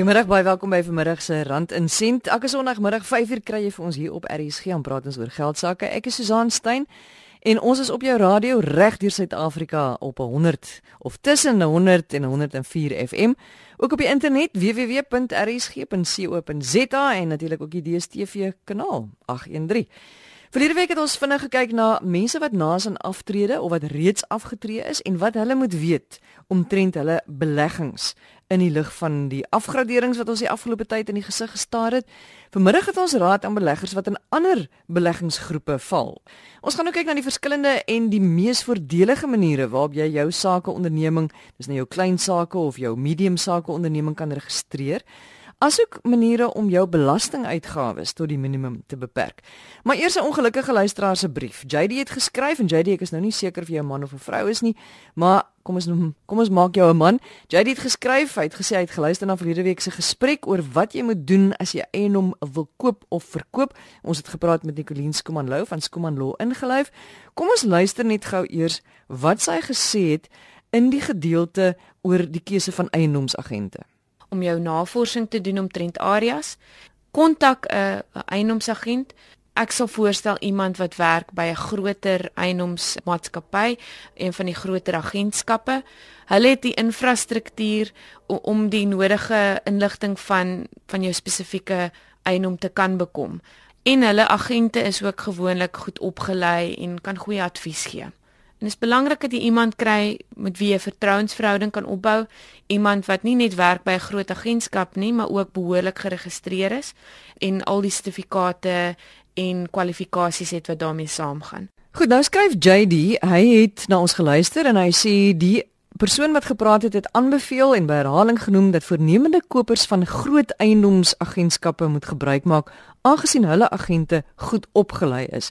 Goeiemôre, baie welkom by vanmiddag se Rand in Sent. Elke Sondagmiddag 5uur kry jy vir ons hier op RSG aan praat ons oor geld sake. Ek is Susan Stein en ons is op jou radio reg deur Suid-Afrika op 100 of tussen 100 en 104 FM. Ook op die internet www.rsg.co.za en natuurlik ook die DStv kanaal 813. Verlede week het ons vinnig gekyk na mense wat naas aan aftrede of wat reeds afgetree is en wat hulle moet weet omtrent hulle beleggings in die lig van die afgraderings wat ons die afgelope tyd in die gesig gestaar het. Vanmiddag het ons raad aan beleggers wat in ander beleggingsgroepe val. Ons gaan nou kyk na die verskillende en die mees voordelige maniere waarop jy jou sake onderneming, dis nou jou klein sake of jou medium sake onderneming kan registreer asook maniere om jou belastinguitgawes tot die minimum te beperk. Maar eers 'n ongelukkige luisteraar se brief. JD het geskryf en JD ek is nou nie seker of jy 'n man of 'n vrou is nie, maar kom ons kom ons maak jou 'n man. JD het geskryf, hy het gesê hy het geluister na verlede week se gesprek oor wat jy moet doen as jy eiendom wil koop of verkoop. Ons het gepraat met Nicoline Skumanlou van Skumanlaw ingelyf. Kom ons luister net gou eers wat sy gesê het in die gedeelte oor die keuse van eiendomsagente om jou navorsing te doen omtrent areas, kontak 'n eiendomsagent. Ek sal voorstel iemand wat werk by 'n groter eiendomsmaatskappy, een van die groter agentskappe. Hulle het die infrastruktuur om die nodige inligting van van jou spesifieke eiendom te kan bekom. En hulle agente is ook gewoonlik goed opgelei en kan goeie advies gee. En dit is belangrik dat jy iemand kry met wie jy 'n vertrouensverhouding kan opbou, iemand wat nie net werk by 'n groot agentskap nie, maar ook behoorlik geregistreer is en al die sertifikate en kwalifikasies het wat daarmee saamgaan. Goed, nou skryf JD, hy het na ons geluister en hy sê die persoon wat gepraat het het aanbeveel en by herhaling genoem dat voornemende kopers van groot eiendomsagentskappe moet gebruik maak aangesien hulle agente goed opgelei is.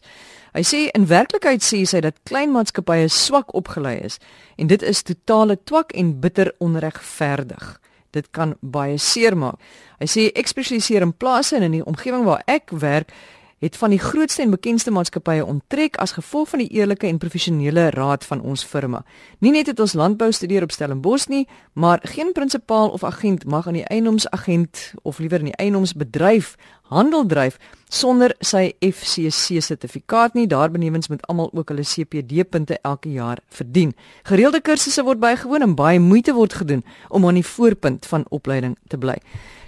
Hy sê in werklikheid sê hy dat klein maatskappye swak opgelei is en dit is totale twak en bitter onregverdig. Dit kan baie seer maak. Hy sê ek spesialiseer in plase en in die omgewing waar ek werk het van die grootste en bekendste maatskappye onttrek as gevolg van die eerlike en professionele raad van ons firma. Nie net het ons landbou studeer op Stellenbosch nie, maar geen prinsipaal of agent mag aan die eienoomsagent of liewer in die eienoomsbedryf handel dryf sonder sy FCC sertifikaat nie. Daarbenewens moet almal ook hulle CPD punte elke jaar verdien. Gereelde kursusse word bygewoon en baie moeite word gedoen om aan die voorpunt van opleiding te bly.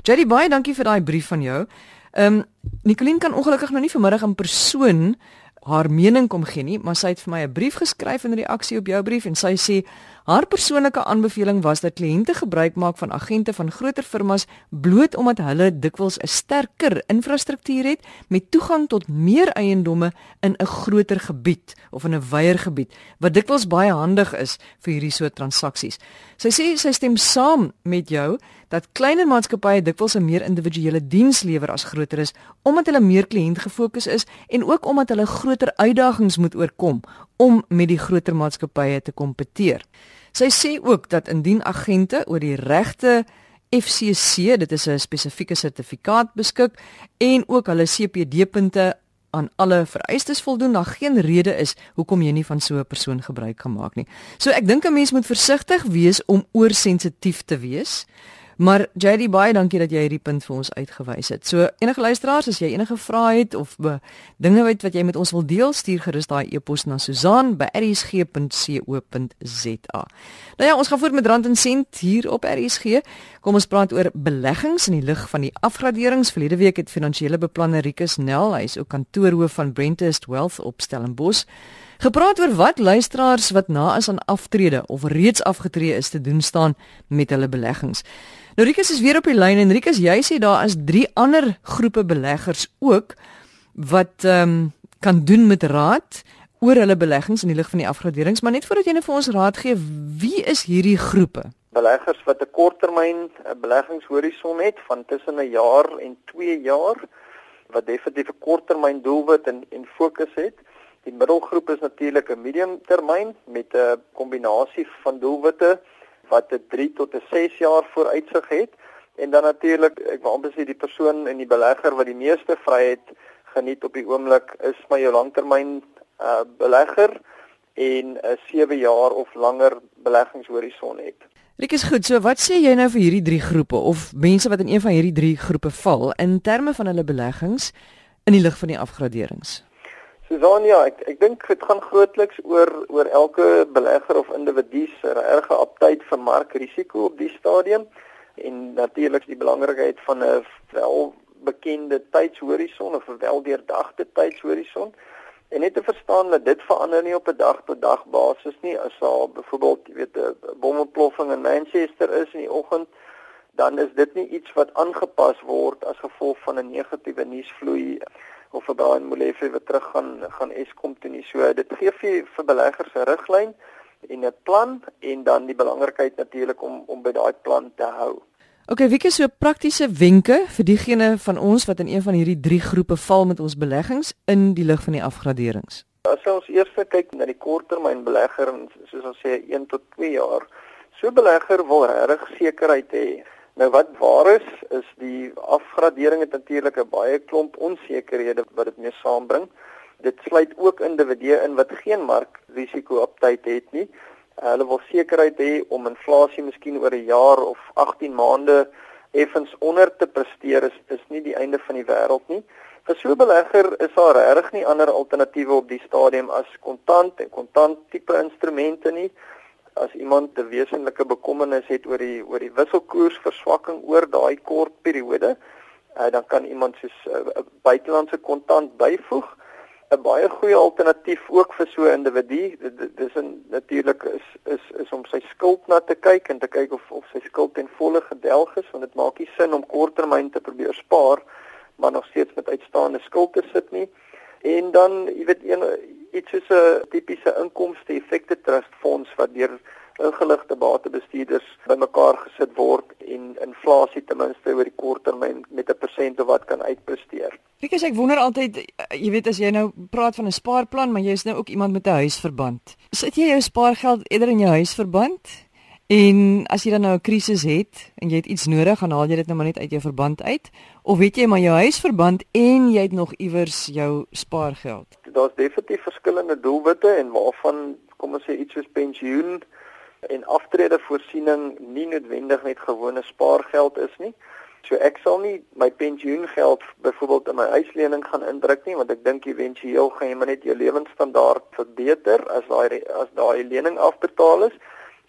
Jerry baie dankie vir daai brief van jou. Ehm um, Nicoline kan ongelukkig nou nie vanmiddag in persoon haar mening kom gee nie, maar sy het vir my 'n brief geskryf in reaksie op jou brief en sy sê haar persoonlike aanbeveling was dat kliënte gebruik maak van agente van groter firmas bloot omdat hulle dikwels 'n sterker infrastruktuur het met toegang tot meer eiendomme in 'n groter gebied of in 'n wyeer gebied wat dikwels baie handig is vir hierdie soort transaksies. Sy sê sy stem saam met jou dat kleiner maatskappye dikwels 'n meer individuele diens lewer as groter is omdat hulle meer kliëntgefokus is en ook omdat hulle groter uitdagings moet oorkom om met die groter maatskappye te kompeteer. Sy sê ook dat indien agente oor die regte FCC, dit is 'n spesifieke sertifikaat beskik en ook hulle CPD punte aan alle vereistes voldoen, daar geen rede is hoekom jy nie van so 'n persoon gebruik gemaak nie. So ek dink 'n mens moet versigtig wees om oorsensitief te wees. Maar JD baie dankie dat jy hierdie punt vir ons uitgewys het. So enige luisteraars as jy enige vrae het of be, dinge weet wat jy met ons wil deel, stuur gerus daai e-pos na susan@rsg.co.za. Nou ja, ons gaan voort met Rand en Sent hier op RSG. Kom ons praat oor beleggings in die lig van die afgraderings. Verlede week het finansiële beplanner Rikus Nel, hy is ook kantoorhoof van Brentest Wealth op Stellenbosch Gepraat oor wat luisteraars wat na is aan aftrede of reeds afgetree is te doen staan met hulle beleggings. Nou Rikus is weer op die lyn en Rikus, jy sê daar is drie ander groepe beleggers ook wat ehm um, kan doen met raad oor hulle beleggings in die lig van die afgraderings, maar net voordat jy net vir ons raad gee, wie is hierdie groepe? Beleggers wat 'n korttermyn beleggingshorison het van tussen 'n jaar en 2 jaar wat definitief 'n korttermyn doelwit en en fokus het. Die middelgroep is natuurlik 'n mediumtermyn met 'n kombinasie van doelwitte wat 'n 3 tot 'n 6 jaar vooruitsig het en dan natuurlik ek wil amper sê die persoon en die belegger wat die meeste vryheid geniet op die oomblik is my jou langtermyn uh, belegger en 'n 7 jaar of langer beleggingshorison het. Dit is goed. So wat sê jy nou vir hierdie drie groepe of mense wat in een van hierdie drie groepe val in terme van hulle beleggings in die lig van die afgraderings? Susania, ek ek dink dit gaan grootliks oor oor elke belegger of individu se erge aptyd vir markrisiko op die stadium en natuurlik die belangrikheid van 'n wel bekende tydshorison of 'n weldeurdagte tydshorison. En net te verstaan dat dit verander nie op 'n dag tot dag basis nie. As daar byvoorbeeld, jy weet, 'n bomontploffing in Manchester is in die oggend, dan is dit nie iets wat aangepas word as gevolg van 'n negatiewe nuusvloei of vir Brian Molefe wat terug gaan gaan Eskom toe nie. So dit gee vir vir beleggers 'n riglyn en 'n plan en dan die belangrikheid natuurlik om om by daai plan te hou. OK, wie is so praktiese wenke vir diegene van ons wat in een van hierdie drie groepe val met ons beleggings in die lig van die afgraderings? As ons eers kyk na die korttermynbelegger en soos ons sê 1 tot 2 jaar, so belegger wil regtig sekerheid hê Nou wat waar is is die afgradering het natuurlik 'n baie klomp onsekerhede wat dit mee saambring. Dit sluit ook individue in wat geen markrisiko op tyd het nie. Hulle wil sekerheid hê om inflasie miskien oor 'n jaar of 18 maande effens onder te presteer is is nie die einde van die wêreld nie. Vir so 'n belegger is daar regtig nie ander alternatiewe op die stadium as kontant en kontant tipe instrumente nie as iemand 'n wesenlike bekommernis het oor die oor die wisselkoersverswakking oor daai kort periode, uh, dan kan iemand soos 'n uh, buitelandse kontant byvoeg. 'n Baie goeie alternatief ook vir so 'n individu. Dis natuurlik is is is om sy skuld na te kyk en te kyk of of sy skuld ten volle gedelg is, want dit maak nie sin om korttermyn te probeer spaar maar nog steeds met uitstaande skuld te sit nie. En dan, jy weet, een iets soos 'n tipiese inkomste effekte trust fonds wat deur ingeligte batebestuurders bymekaar gesit word en inflasie ten minste oor die kort termyn met 'n persent of wat kan uitpresteer. Ek sê ek wonder altyd jy weet as jy nou praat van 'n spaarplan, maar jy is nou ook iemand met 'n huisverband. Sit jy jou spaargeld eerder in jou huisverband? En as jy dan nou 'n krisis het en jy het iets nodig, gaan haal jy dit nou maar net uit jou verband uit of weet jy maar jou huisverband en jy het nog iewers jou spaargeld. Daar's definitief verskillende doelwitte en waarvan kom ons sê iets soos pensioen en aftrede voorsiening nie noodwendig net gewone spaargeld is nie. So ek sal nie my pensioengeld byvoorbeeld in my huislening gaan indruk nie want ek dink éventueel gaan jy maar net jou lewensstandaard verbeter as daai as daai lening afbetaal is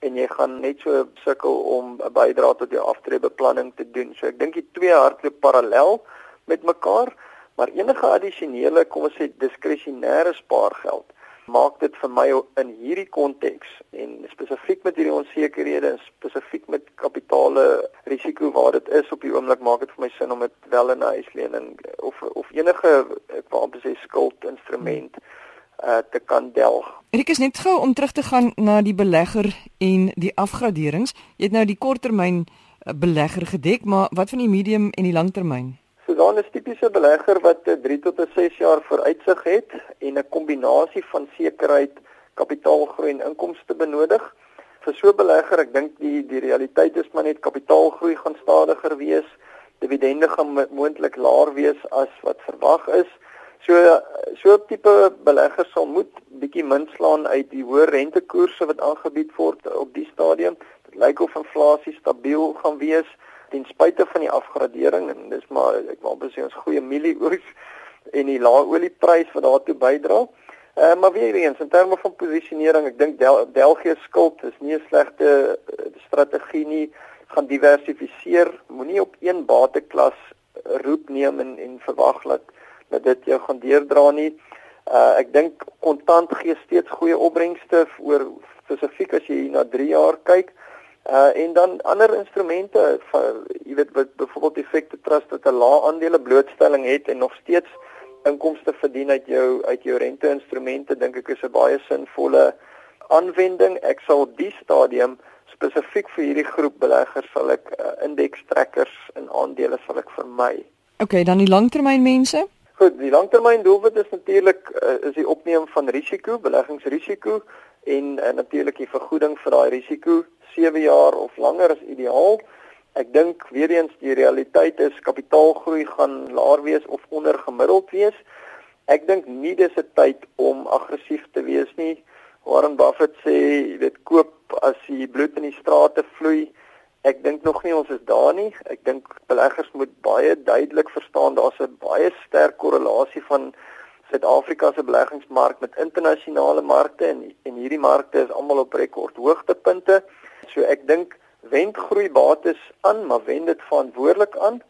en jy gaan net so sukkel om 'n bydrae tot jou aftreebeplanning te doen. So ek dink die twee hardloop parallel met mekaar, maar enige addisionele, kom ons sê diskresionêre spaargeld maak dit vir my in hierdie konteks en spesifiek met hierdie onsekerhede en spesifiek met kapitale risiko waar dit is op die oomblik maak dit vir my sin om dit wel in 'n huislening of of enige ek wou amper sê skuldinstrument hmm uh, te kan delg. Ek is net gou om terug te gaan na die belegger en die afgraderings. Jy het nou die korttermyn uh, belegger gedek, maar wat van die medium en die langtermyn? So dan is tipiese belegger wat 3 uh, tot 6 jaar vooruitsig het en 'n kombinasie van sekerheid, kapitaalgroei en inkomste benodig. Vir so 'n belegger, ek dink die die realiteit is maar net kapitaalgroei gaan stadiger wees, dividende gaan moontlik laer wees as wat verwag is So so tipe belegger sal moet bietjie min slaan uit die hoë rentekoerse wat aangebied word op die stadium. Dit lyk of inflasie stabiel gaan wees ten spyte van die afgradering en dis maar ek wil besê ons goeie mielieoes en die lae olieprys wat daartoe bydra. Uh, maar weer eens in terme van posisionering, ek dink Del België skuld is nie 'n slegte uh, strategie nie. Gaan diversifiseer, moenie op een bateklas roep neem en en verwag dat dat dit jou gaan deurdra nie. Uh ek dink kontant gee steeds goeie opbrengste oor spesifiek as jy na 3 jaar kyk. Uh en dan ander instrumente vir jy weet wat byvoorbeeld effekte trust wat 'n lae aandele blootstelling het en nog steeds inkomste verdien uit jou uit jou rente instrumente dink ek is 'n baie sinvolle aanwending. Ek sal op die stadium spesifiek vir hierdie groep beleggers sal ek uh, indeks trekkers en aandele sal ek vermy. OK, dan die langtermynmense? Goed, die langtermyndoelwit is natuurlik uh, is die opneem van risiko, beleggingsrisiko en uh, natuurlik die vergoeding vir daai risiko 7 jaar of langer is ideaal. Ek dink weer eens die realiteit is kapitaalgroei gaan laer wees of ondergemiddeld wees. Ek dink nie dis 'n tyd om aggressief te wees nie Warren Buffett sê weet koop as die bloed in die strate vloei. Ek dink nog nie ons is daar nie. Ek dink beleggers moet baie duidelik verstaan daar's 'n baie sterk korrelasie van Suid-Afrika se beleggingsmark met internasionale markte en en hierdie markte is almal op rekord hoogtepunte. So ek dink wend groei bates aan, maar wend dit verantwoordelik aan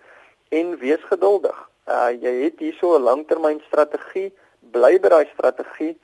en wees geduldig. Uh jy het hierso 'n langtermynstrategie, bly by daai strategie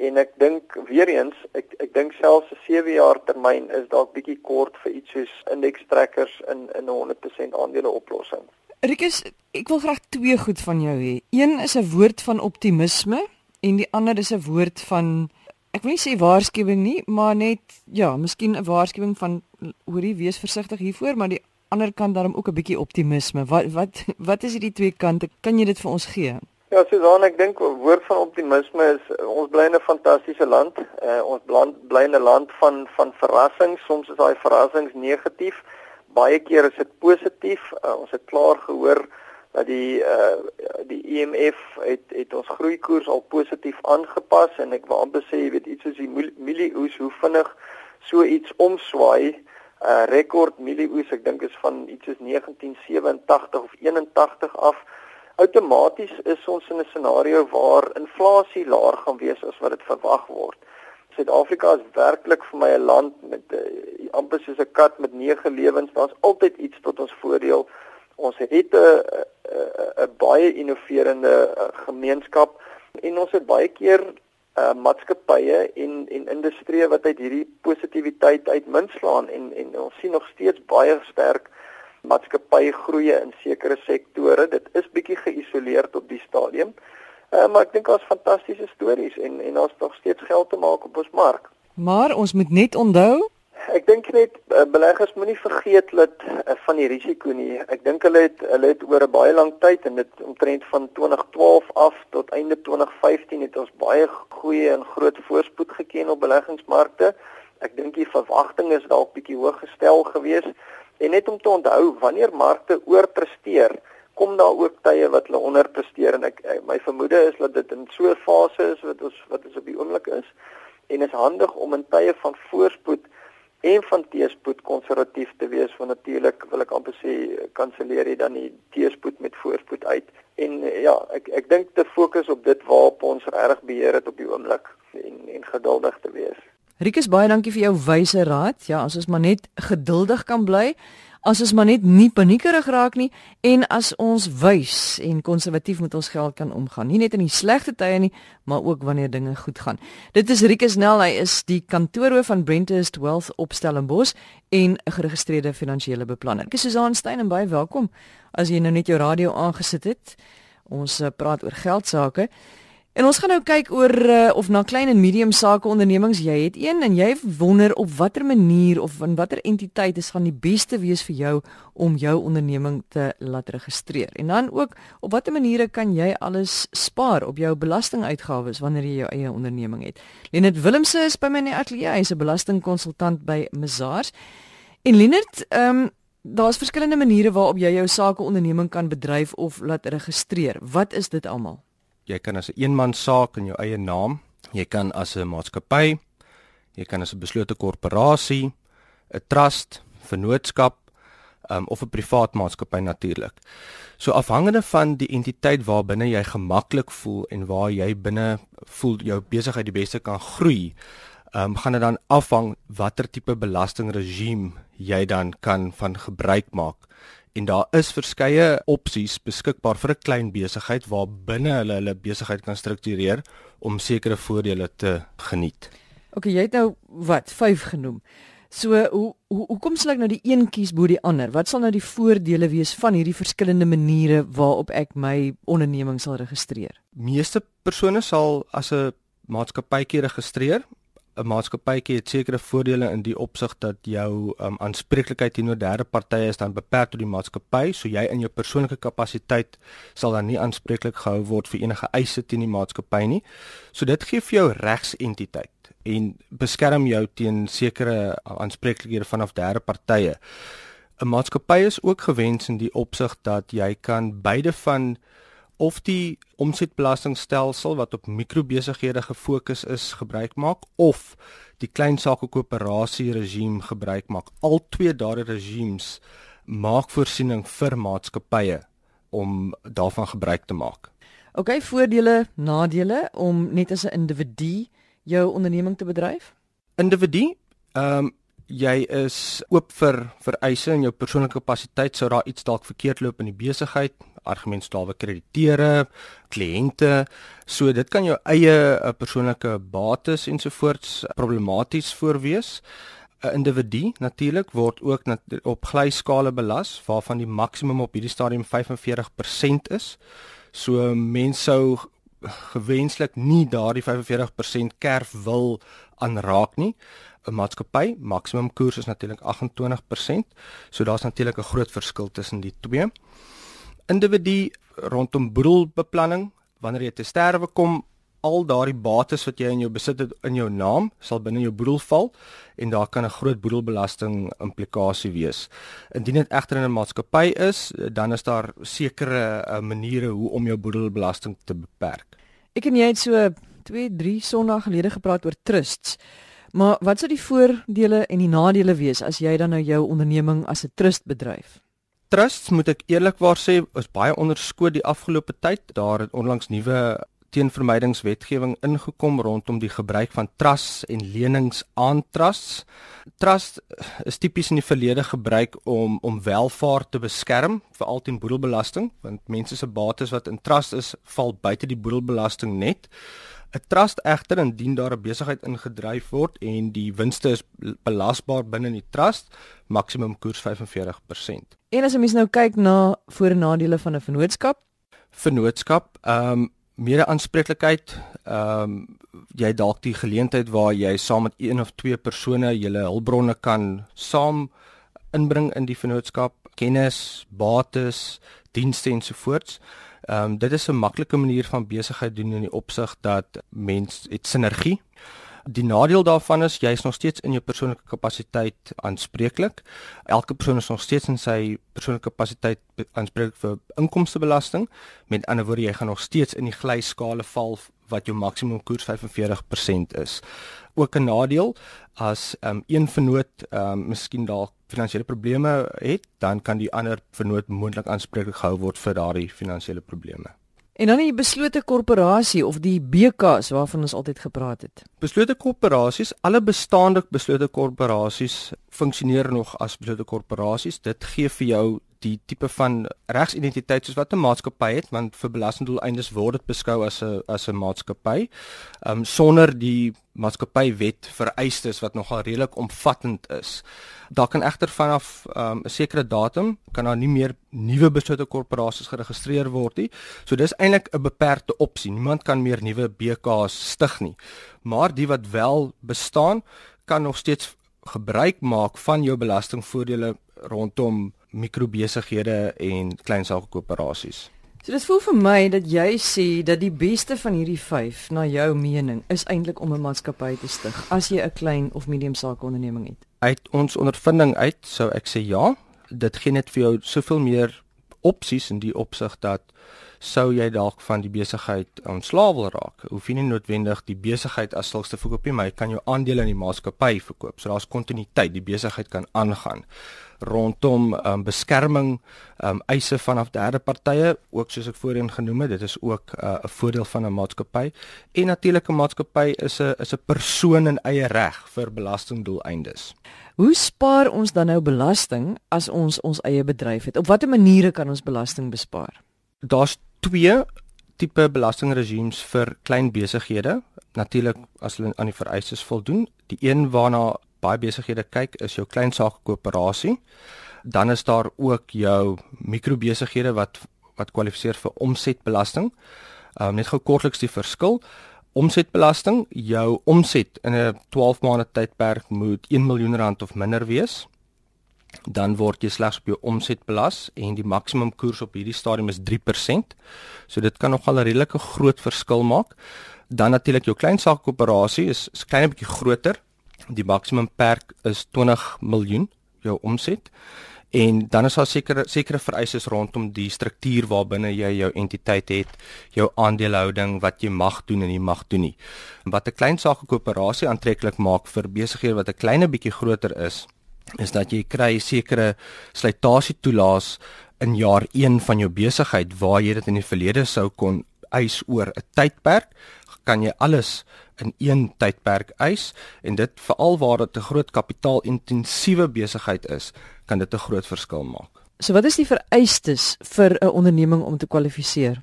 en ek dink weer eens ek ek dink selfs 'n 7 jaar termyn is dalk bietjie kort vir iets soos indekstrekkers in in 'n 100% aandele oplossing. Rikus, ek wil graag twee goed van jou hê. Een is 'n woord van optimisme en die ander is 'n woord van ek wil nie sê waarskuwing nie, maar net ja, miskien 'n waarskuwing van hoorie wees versigtig hiervoor, maar die ander kant daarom ook 'n bietjie optimisme. Wat wat wat is hierdie twee kante? Kan jy dit vir ons gee? Ja, Susan, ek dink woord van optimisme is ons bly in 'n fantastiese land. Uh, ons land bly in 'n land van van verrassings. Soms is daai verrassings negatief. Baie keer is dit positief. Uh, ons het klaar gehoor dat die uh, die IMF e het het ons groeikoers al positief aangepas en ek wou amper sê jy weet iets soos die mielieoes hoe vinnig so iets omswaai uh rekord mielieoes ek dink is van iets soos 1987 of 81 af outomaties is ons in 'n scenario waar inflasie laer gaan wees as wat dit verwag word. Suid-Afrika is werklik vir my 'n land met uh, amper soos 'n kat met 9 lewens. Daar's altyd iets tot ons voordeel. Ons het 'n 'n baie innoverende uh, gemeenskap en ons het baie keer uh maatskappye en en industrie wat uit hierdie positiwiteit uitminslaan en en ons sien nog steeds baie sterk maatskappye groei in sekere sektore. Dit is bietjie geïsoleer tot die stadium. Uh maar ek dink daar's fantastiese stories en en daar's nog steeds geld te maak op ons mark. Maar ons moet net onthou Ek dink net uh, beleggers moenie vergeet dat uh, van die risiko nie. Ek dink hulle het hulle het oor 'n baie lang tyd en dit omtrent van 2012 af tot einde 2015 het ons baie goeie en groot voorspoed geken op beleggingsmarkte. Ek dink die verwagting is dalk bietjie hoog gestel geweest en net om te onthou wanneer markte oorpresteer kom daar ook tye wat hulle onderpresteer. En ek my vermoede is dat dit in so 'n fase is wat ons wat ons op die oomblik is. En is handig om in tye van voorspoed en van teespoed konservatief te wees want natuurlik wil ek amper sê kanselleer jy dan die teespoed met voorspoed uit. En ja ek ek dink te fokus op dit waarop ons reg beheer het op die oomblik en en geduldig te wees. Rikus baie dankie vir jou wyse raad. Ja, as ons maar net geduldig kan bly as ons maar net nie paniekerig raak nie en as ons wys en konservatief met ons geld kan omgaan. Nie net in die slegte tye nie, maar ook wanneer dinge goed gaan. Dit is Rikus Nel, hy is die kantoorhoof van Brentest Wealth op Stellenbosch en 'n geregistreerde finansiële beplanner. Ek is Susan Stein en baie welkom as jy nou net jou radio aangesit het. Ons eh, praat oor geld sake. En ons gaan nou kyk oor uh, of na klein en medium sake ondernemings jy het een en jy wonder op watter manier of in watter entiteit is gaan die beste wees vir jou om jou onderneming te laat registreer. En dan ook op watter maniere kan jy alles spaar op jou belastinguitgawes wanneer jy jou eie onderneming het. Lenet Willemse is by my in die ateljee, hy is 'n belastingkonsultant by Mazars. En Lenet, ehm um, daar's verskillende maniere waarop jy jou sake onderneming kan bedryf of laat registreer. Wat is dit almal? Jy kan as 'n eenman saak in jou eie naam, jy kan as 'n maatskappy, jy kan as 'n beslote korporasie, 'n trust, vennootskap um, of 'n privaat maatskappy natuurlik. So afhangende van die entiteit waarbinne jy gemaklik voel en waar jy binne voel jou besigheid die beste kan groei, um, gaan dit dan afhang watter tipe belastingregime jy dan kan van gebruik maak en daar is verskeie opsies beskikbaar vir 'n klein besigheid waar binne hulle hulle besigheid kan struktureer om sekere voordele te geniet. OK, jy het nou wat 5 genoem. So hoe hoe hoekom sal ek nou die een kies bo die ander? Wat sal nou die voordele wees van hierdie verskillende maniere waarop ek my onderneming sal registreer? Meeste persone sal as 'n maatskappytjie registreer 'n maatskappytjie het sekere voordele in die opsig dat jou um, aanspreeklikheid teenoor derde partye is dan beperk tot die maatskappy, so jy in jou persoonlike kapasiteit sal dan nie aanspreeklik gehou word vir enige eise teen die maatskappy nie. So dit gee vir jou regsentiteit en beskerm jou teen sekere aanspreeklikhede vanaf derde partye. 'n Maatskappy is ook gewens in die opsig dat jy kan beide van of die omsetbelastingstelsel wat op mikrobesighede gefokus is gebruik maak of die klein sake koöperasie regime gebruik maak. Al twee daardie regimes maak voorsiening vir maatskappye om daarvan gebruik te maak. OK, voordele, nadele om net as 'n individu jou onderneming te bedryf? Individu, ehm um, jy is oop vir vir eise in jou persoonlike kapasiteit sou daar iets dalk verkeerd loop in die besigheid, argumentstawe krediteure, kliënte, so dit kan jou eie eh, persoonlike bates ensovoorts problematies voorwees. 'n individu natuurlik word ook nat op glyskale belas waarvan die maksimum op hierdie stadium 45% is. So mense sou gewenslik nie daardie 45% kerf wil aanraak nie. 'n Maatskappy maksimum koers is natuurlik 28%. So daar's natuurlik 'n groot verskil tussen die twee. Individu rondom boedelbeplanning, wanneer jy te sterwe kom, al daardie bates wat jy in jou besit het in jou naam sal binne jou boedel val en daar kan 'n groot boedelbelasting implikasie wees. Indien dit egter in 'n maatskappy is, dan is daar sekere uh, maniere hoe om jou boedelbelasting te beperk. Ek en jy het so 2, 3 Sondae gelede gepraat oor trusts. Maar wat sou die voordele en die nadele wees as jy dan nou jou onderneming as 'n trust bedryf? Trusts moet ek eerlikwaar sê is baie onderskoot die afgelope tyd. Daar het onlangs nuwe teenvermydingswetgewing ingekom rondom die gebruik van trusts en lenings aan trusts. Trust is tipies in die verlede gebruik om om welvaart te beskerm, veral teen boedelbelasting, want mense se bates wat in trust is, val buite die boedelbelasting net. 'n Trust egter indien daar 'n besigheid ingedryf word en die winste is belasbaar binne die trust, maksimum koers 45%. En as 'n mens nou kyk na voor en nadele van 'n vennootskap, vennootskap, ehm um, mede-aanspreeklikheid, ehm um, jy dalk die geleentheid waar jy saam met een of twee persone julle hulpbronne kan saam inbring in die vennootskap, kennis, bates, dienste ensovoorts. Ehm um, dit is 'n maklike manier van besigheid doen in die opsig dat mens het sinergie Die nadeel daarvan is jy is nog steeds in jou persoonlike kapasiteit aanspreeklik. Elke persoon is nog steeds in sy persoonlike kapasiteit aanspreeklik vir inkomstebelasting. Met ander woorde, jy gaan nog steeds in die glyskale val wat jou maksimum koers 45% is. Ook 'n nadeel as um, een vennoot um, miskien dalk finansiële probleme het, dan kan die ander vennoot moontlik aanspreeklik gehou word vir daardie finansiële probleme. En dan die beslote korporasie of die BKs waarvan ons altyd gepraat het. Beslote korporasies, alle bestaande beslote korporasies funksioneer nog as beslote korporasies. Dit gee vir jou die tipe van regsidentiteit soos wat 'n maatskappy het want vir belastingdoeleindes word dit beskou as 'n as 'n maatskappy. Ehm um, sonder die maatskappywet vereistes wat nogal redelik omvattend is. Daar kan egter vanaf ehm, 'n um, sekere datum kan daar nie meer nuwe beslote korporasies geregistreer word nie. So dis eintlik 'n beperkte opsie. Niemand kan meer nuwe BKs stig nie. Maar die wat wel bestaan kan nog steeds gebruik maak van jou belastingvoordele rondom mikrobesighede en klein sakekoöperasies. So dit voel vir my dat jy sê dat die beste van hierdie 5 na jou mening is eintlik om 'n maatskappy te stig as jy 'n klein of medium sakeonderneming het. Uit ons ondervinding uit sou ek sê ja, dit gee net vir jou soveel meer opsies in die opsig dat sou jy dalk van die besigheid ontslaaw wil raak. Hoef jy nie noodwendig die besigheid as sulks te verkoop nie, maar jy kan jou aandele in die maatskappy verkoop. So daar's kontinuïteit, die besigheid kan aangaan rondom um, beskerming um, eise vanaf derde partye ook soos ek voorheen genoem het dit is ook uh, 'n uh, voordeel van 'n maatskappy en natuurlik 'n maatskappy is 'n is 'n persoon in eie reg vir belastingdoeleindes. Hoe spaar ons dan nou belasting as ons ons eie bedryf het? Op watter maniere kan ons belasting bespaar? Daar's twee tipe belastingregimes vir klein besighede. Natuurlik as hulle aan die vereistes voldoen. Die een waarna baie besighede kyk is jou klein saak koöperasie. Dan is daar ook jou mikrobesighede wat wat kwalifiseer vir omsetbelasting. Ehm um, net gou kortliks die verskil. Omsetbelasting, jou omset in 'n 12 maande tydperk moet 1 miljoen rand of minder wees dan word jy slegs op jou omset belas en die maksimum koers op hierdie stadium is 3%. So dit kan nogal 'n redelike groot verskil maak. Dan natuurlik jou klein saak koöperasie is, is klein bietjie groter. Die maksimum perk is 20 miljoen jou omset En dan is daar sekere sekere vereistes rondom die struktuur waarbinne jy jou entiteit het, jou aandelehouding, wat jy mag doen en nie mag doen nie. Wat 'n klein sake koöperasie aantreklik maak vir besighede wat 'n klein bietjie groter is, is dat jy kry sekere slytasie toelaas in jaar 1 van jou besigheid waar jy dit in die verlede sou kon eis oor 'n tydperk, kan jy alles in een tydperk eis en dit veral waar dit 'n groot kapitaalintensiewe besigheid is, kan dit 'n groot verskil maak. So wat is die vereistes vir 'n onderneming om te kwalifiseer?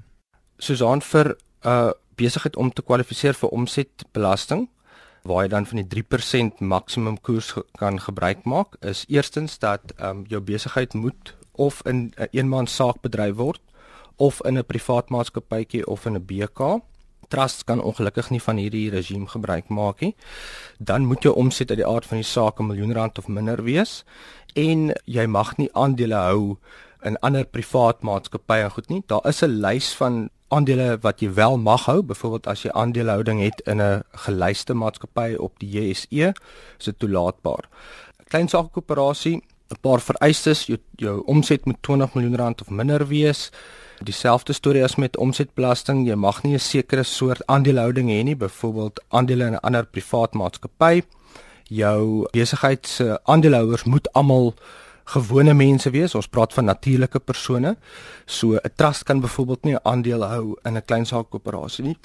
Soos vir 'n uh, besigheid om te kwalifiseer vir omsetbelasting waar jy dan van die 3% maksimum koers kan gebruik maak, is eerstens dat um, jou besigheid moet of in 'n een eenman saak bedryf word of in 'n privaat maatskappytjie of in 'n BK. Trusts kan ongelukkig nie van hierdie regime gebruik maak nie. Dan moet jou omset uit die aard van die saak 'n miljoen rand of minder wees en jy mag nie aandele hou in ander privaat maatskappye en goed nie. Daar is 'n lys van aandele wat jy wel mag hou, byvoorbeeld as jy aandelehouding het in 'n gelyste maatskappy op die JSE, is dit toelaatbaar. 'n Klein sakekoöperasie 'n paar vereistes, jou jou omset moet 20 miljoen rand of minder wees. Dieselfde storie as met omsetbelasting, jy mag nie 'n sekere soort aandelehouding hê nie, byvoorbeeld aandele in 'n ander privaat maatskappy. Jou besigheid se aandeelhouers moet almal gewone mense wees. Ons praat van natuurlike persone. So 'n trust kan byvoorbeeld nie 'n aandeel hou in 'n klein saakkoöperasie nie.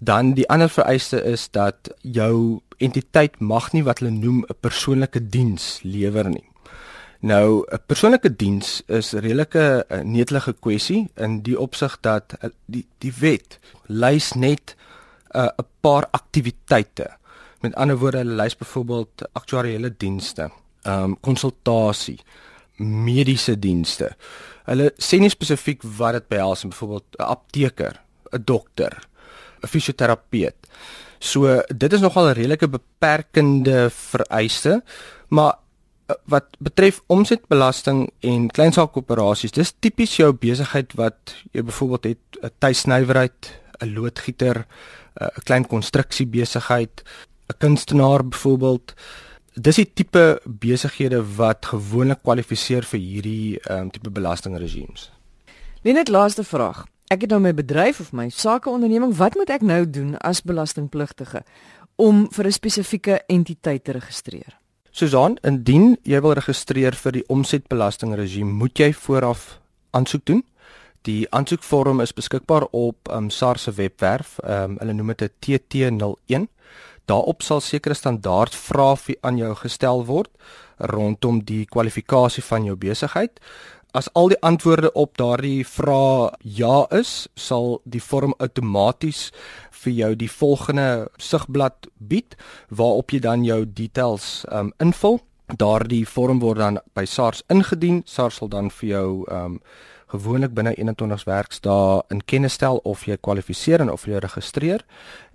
Dan die ander vereiste is dat jou entiteit mag nie wat hulle noem 'n persoonlike diens lewer nie. Nou 'n persoonlike diens is 'n redelike netelige kwessie in die opsig dat eh, die die wet lys net eh, 'n uh, paar aktiwiteite. Met ander woorde, hulle lys byvoorbeeld aktuariële dienste, ehm um, konsultasie, mediese dienste. Hulle sê nie spesifiek wat dit behels, byvoorbeeld 'n apteker, 'n dokter, 'n fisioterapeut. So dit is nogal 'n redelike beperkende vereiste, maar Eh, wat betref omsetbelasting en kleinsaakkoöperasies, dis tipies jou besigheid wat jy byvoorbeeld het 'n tuisnywerheid, 'n loodgieter, eh, 'n klein konstruksiebesigheid, 'n kunstenaar byvoorbeeld. Dis die tipe besighede wat gewoonlik kwalifiseer vir hierdie um, tipe belastingregimes. Net laaste vraag. Ek het nou my bedryf of my sakeonderneming, wat moet ek nou doen as belastingpligtige om vir 'n spesifieke entiteit te registreer? Susan, indien jy wil registreer vir die omsetbelastingregime, moet jy vooraf aansoek doen. Die aansoekvorm is beskikbaar op um, SARS se webwerf. Um, hulle noem dit 'n TT01. Daarop sal sekere standaard vrae aan jou gestel word rondom die kwalifikasie van jou besigheid. As al die antwoorde op daardie vrae ja is, sal die vorm outomaties vir jou die volgende sigblad bied waarop jy dan jou details um, invul. Daardie vorm word dan by SARS ingedien. SARS sal dan vir jou um, gewoonlik binne 21 werksdae in kennis stel of jy kwalifiseer en of jy registreer.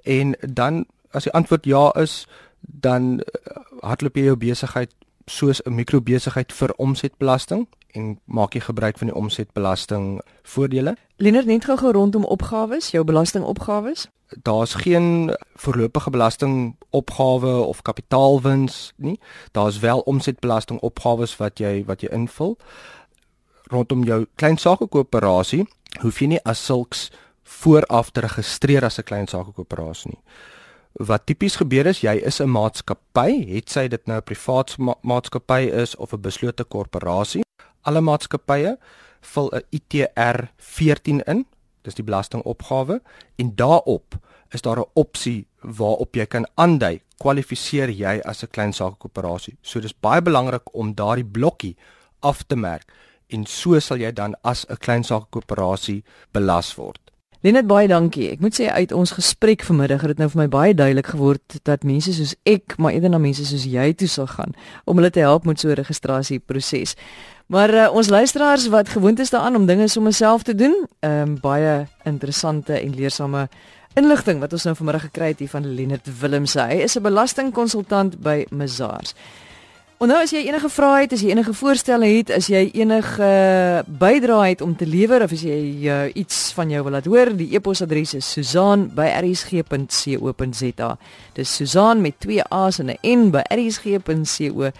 En dan as die antwoord ja is, dan uh, hardloop jy jou besigheid soos 'n mikrobesigheid vir omsetbelasting en maak jy gebruik van die omsetbelasting voordele. Liner net gou rondom opgawes, jou belastingopgawes? Daar's geen voorlopige belastingopgawe of kapitaalwins nie. Daar's wel omsetbelastingopgawes wat jy wat jy invul. Rondom jou klein sakekoöperasie hoef jy nie as sulks vooraf te registreer as 'n klein sakekoöperasie nie. Wat tipies gebeur is jy is 'n maatskappy, het sy dit nou 'n privaat ma maatskappy is of 'n beslote korporasie. Alle maatskappye vul 'n ITR 14 in, dis die belastingopgawe en daarop is daar 'n opsie waarop jy kan aandui kwalifiseer jy as 'n klein sakekoöperasie. So dis baie belangrik om daardie blokkie af te merk en so sal jy dan as 'n klein sakekoöperasie belas word. Lenet baie dankie. Ek moet sê uit ons gesprek vanmiddag het dit nou vir my baie duidelik geword dat mense soos ek, maar eerder na mense soos jy toe sal gaan om hulle te help met so 'n registrasieproses. Maar uh, ons luisteraars wat gewoond is daaraan om dinge sommer self te doen, ehm um, baie interessante en leersame inligting wat ons nou vanmiddag gekry het hier van Lenet Willemse. Hy is 'n belastingkonsultant by Mazars. Onthou as jy enige vrae het, as jy enige voorstelle het, as jy enige bydrae het om te lewer of as jy uh, iets van jou wil laat hoor, die e-posadres is susaan@rsg.co.za. Dis Susaan met twee A's en 'n N by rsg.co.za.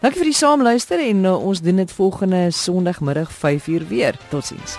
Dankie vir die saamluister en uh, ons doen dit volgende Sondagmiddag 5uur weer. Totsiens.